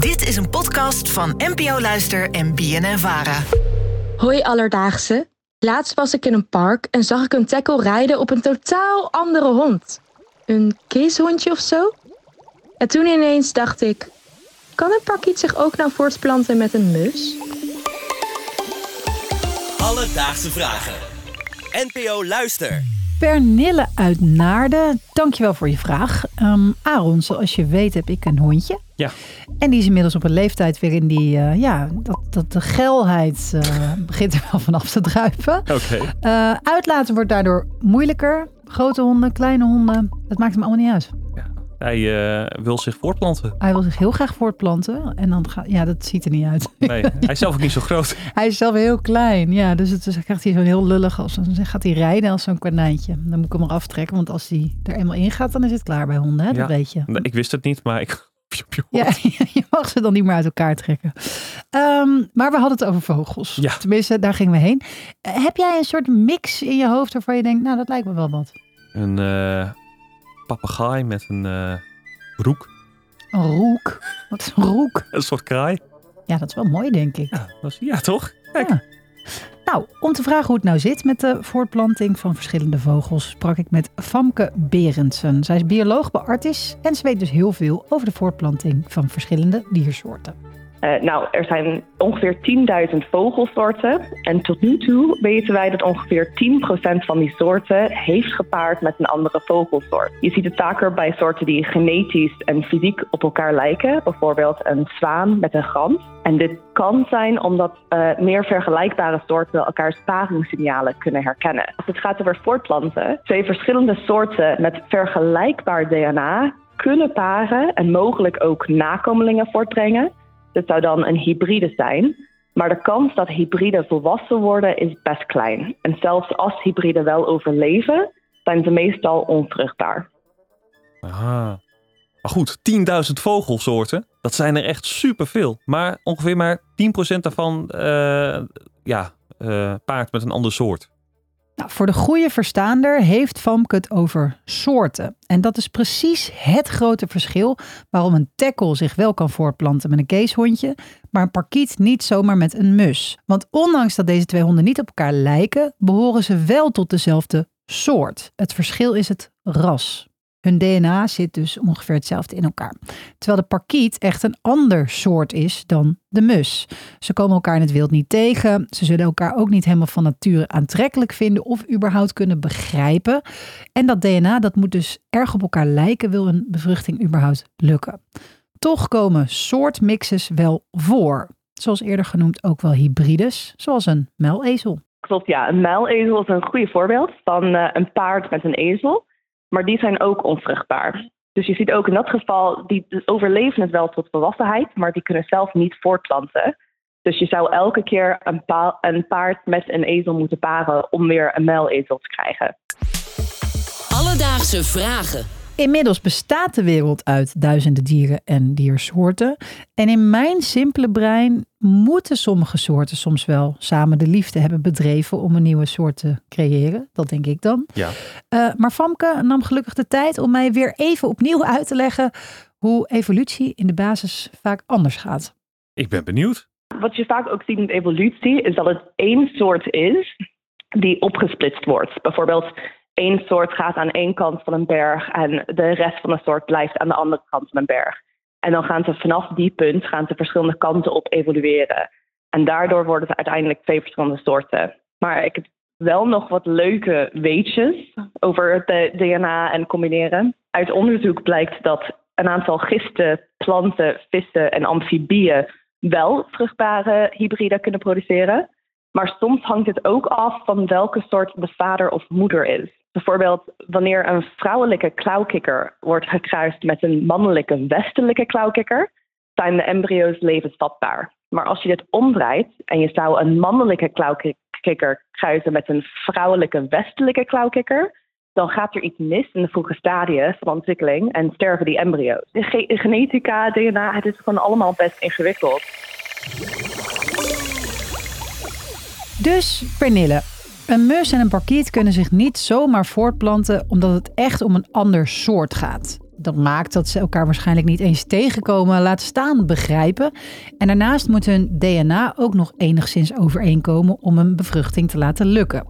Dit is een podcast van NPO Luister en BNN Vara. Hoi Alledaagse. Laatst was ik in een park en zag ik een tackle rijden op een totaal andere hond. Een keeshondje of zo? En toen ineens dacht ik... Kan een parkiet zich ook nou voortplanten met een mus? Alledaagse vragen. NPO Luister. Pernille uit Naarden, dankjewel voor je vraag. Um, Aaron, zoals je weet heb ik een hondje. Ja. En die is inmiddels op een leeftijd waarin die, uh, ja, dat, dat de gelheid uh, begint er wel vanaf te druipen. Oké. Okay. Uh, uitlaten wordt daardoor moeilijker. Grote honden, kleine honden, dat maakt hem allemaal niet uit. Hij wil zich voortplanten. Hij wil zich heel graag voortplanten. En dan gaat, ja, dat ziet er niet uit. Nee, hij is zelf ook niet zo groot. hij is zelf heel klein. Ja, dus het, dus krijgt hij zo'n heel lullig. Als, dan gaat hij rijden als zo'n konijntje. Dan moet ik hem eraf trekken. Want als hij er eenmaal in gaat, dan is het klaar bij honden. Hè? Dat ja, weet je. Ik wist het niet, maar ik ja, je mag ze dan niet meer uit elkaar trekken. Um, maar we hadden het over vogels. Ja. Tenminste, daar gingen we heen. Uh, heb jij een soort mix in je hoofd waarvan je denkt, nou, dat lijkt me wel wat? Een uh, papegaai met een uh, roek. Een roek? Wat is een roek? Een soort kraai. Ja, dat is wel mooi, denk ik. Ja, dat is, ja toch? Kijk. Ja. Nou, om te vragen hoe het nou zit met de voortplanting van verschillende vogels, sprak ik met Famke Berendsen. Zij is bioloog bij Artis en ze weet dus heel veel over de voortplanting van verschillende diersoorten. Uh, nou, er zijn ongeveer 10.000 vogelsoorten. En tot nu toe weten wij dat ongeveer 10% van die soorten heeft gepaard met een andere vogelsoort. Je ziet het vaker bij soorten die genetisch en fysiek op elkaar lijken. Bijvoorbeeld een zwaan met een gans. En dit kan zijn omdat uh, meer vergelijkbare soorten elkaars paringssignalen kunnen herkennen. Als het gaat over voortplanten, twee verschillende soorten met vergelijkbaar DNA kunnen paren en mogelijk ook nakomelingen voortbrengen. Dit zou dan een hybride zijn. Maar de kans dat hybriden volwassen worden is best klein. En zelfs als hybriden wel overleven, zijn ze meestal onvruchtbaar. Aha. Maar goed, 10.000 vogelsoorten, dat zijn er echt superveel. Maar ongeveer maar 10% daarvan uh, ja, uh, paart met een ander soort. Nou, voor de goede verstaander heeft Famke het over soorten. En dat is precies het grote verschil waarom een tackle zich wel kan voortplanten met een keeshondje, maar een parkiet niet zomaar met een mus. Want ondanks dat deze twee honden niet op elkaar lijken, behoren ze wel tot dezelfde soort. Het verschil is het ras. Hun DNA zit dus ongeveer hetzelfde in elkaar. Terwijl de parkiet echt een ander soort is dan de mus. Ze komen elkaar in het wild niet tegen. Ze zullen elkaar ook niet helemaal van nature aantrekkelijk vinden of überhaupt kunnen begrijpen. En dat DNA dat moet dus erg op elkaar lijken, wil een bevruchting überhaupt lukken. Toch komen soortmixes wel voor. Zoals eerder genoemd ook wel hybrides, zoals een muilezel. Klopt, ja. Een muilezel is een goede voorbeeld van uh, een paard met een ezel. Maar die zijn ook onvruchtbaar. Dus je ziet ook in dat geval, die overleven het wel tot volwassenheid, maar die kunnen zelf niet voortplanten. Dus je zou elke keer een, pa een paard met een ezel moeten paren om weer een muilezel te krijgen. Alledaagse vragen. Inmiddels bestaat de wereld uit duizenden dieren en diersoorten. En in mijn simpele brein moeten sommige soorten soms wel samen de liefde hebben bedreven om een nieuwe soort te creëren. Dat denk ik dan. Ja. Uh, maar Famke nam gelukkig de tijd om mij weer even opnieuw uit te leggen hoe evolutie in de basis vaak anders gaat. Ik ben benieuwd. Wat je vaak ook ziet in evolutie is dat het één soort is die opgesplitst wordt. Bijvoorbeeld één soort gaat aan één kant van een berg en de rest van de soort blijft aan de andere kant van een berg. En dan gaan ze vanaf die punt gaan ze verschillende kanten op evolueren. En daardoor worden het uiteindelijk twee verschillende soorten. Maar ik heb wel nog wat leuke weetjes over het DNA en combineren. Uit onderzoek blijkt dat een aantal gisten, planten, vissen en amfibieën wel vruchtbare hybriden kunnen produceren. Maar soms hangt het ook af van welke soort de vader of moeder is. Bijvoorbeeld wanneer een vrouwelijke klauwkikker wordt gekruist met een mannelijke westelijke klauwkikker, zijn de embryo's levensvatbaar. Maar als je dit omdraait en je zou een mannelijke klauwkikker kruisen met een vrouwelijke westelijke klauwkikker, dan gaat er iets mis in de vroege stadia van ontwikkeling en sterven die embryo's. De ge genetica, DNA, het is gewoon allemaal best ingewikkeld. Dus, Pernille, een mus en een parkiet kunnen zich niet zomaar voortplanten omdat het echt om een ander soort gaat. Dat maakt dat ze elkaar waarschijnlijk niet eens tegenkomen, laat staan begrijpen. En daarnaast moet hun DNA ook nog enigszins overeenkomen om een bevruchting te laten lukken.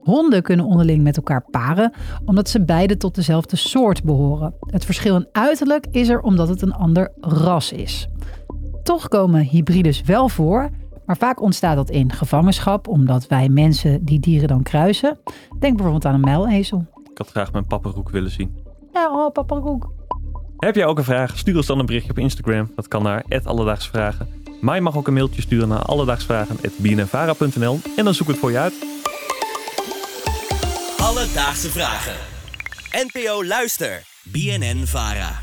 Honden kunnen onderling met elkaar paren, omdat ze beide tot dezelfde soort behoren. Het verschil in uiterlijk is er omdat het een ander ras is. Toch komen hybrides wel voor, maar vaak ontstaat dat in gevangenschap, omdat wij mensen die dieren dan kruisen. Denk bijvoorbeeld aan een muilezel. Ik had graag mijn pappenroek willen zien. Ja, oh, papa Roek. Heb jij ook een vraag? Stuur ons dan een berichtje op Instagram. Dat kan naar @alledaagsvragen. Maar je mag ook een mailtje sturen naar alledaagsvragen@bnnvara.nl en dan zoek ik het voor je uit. Alledaagse vragen. NPO Luister. BNN Vara.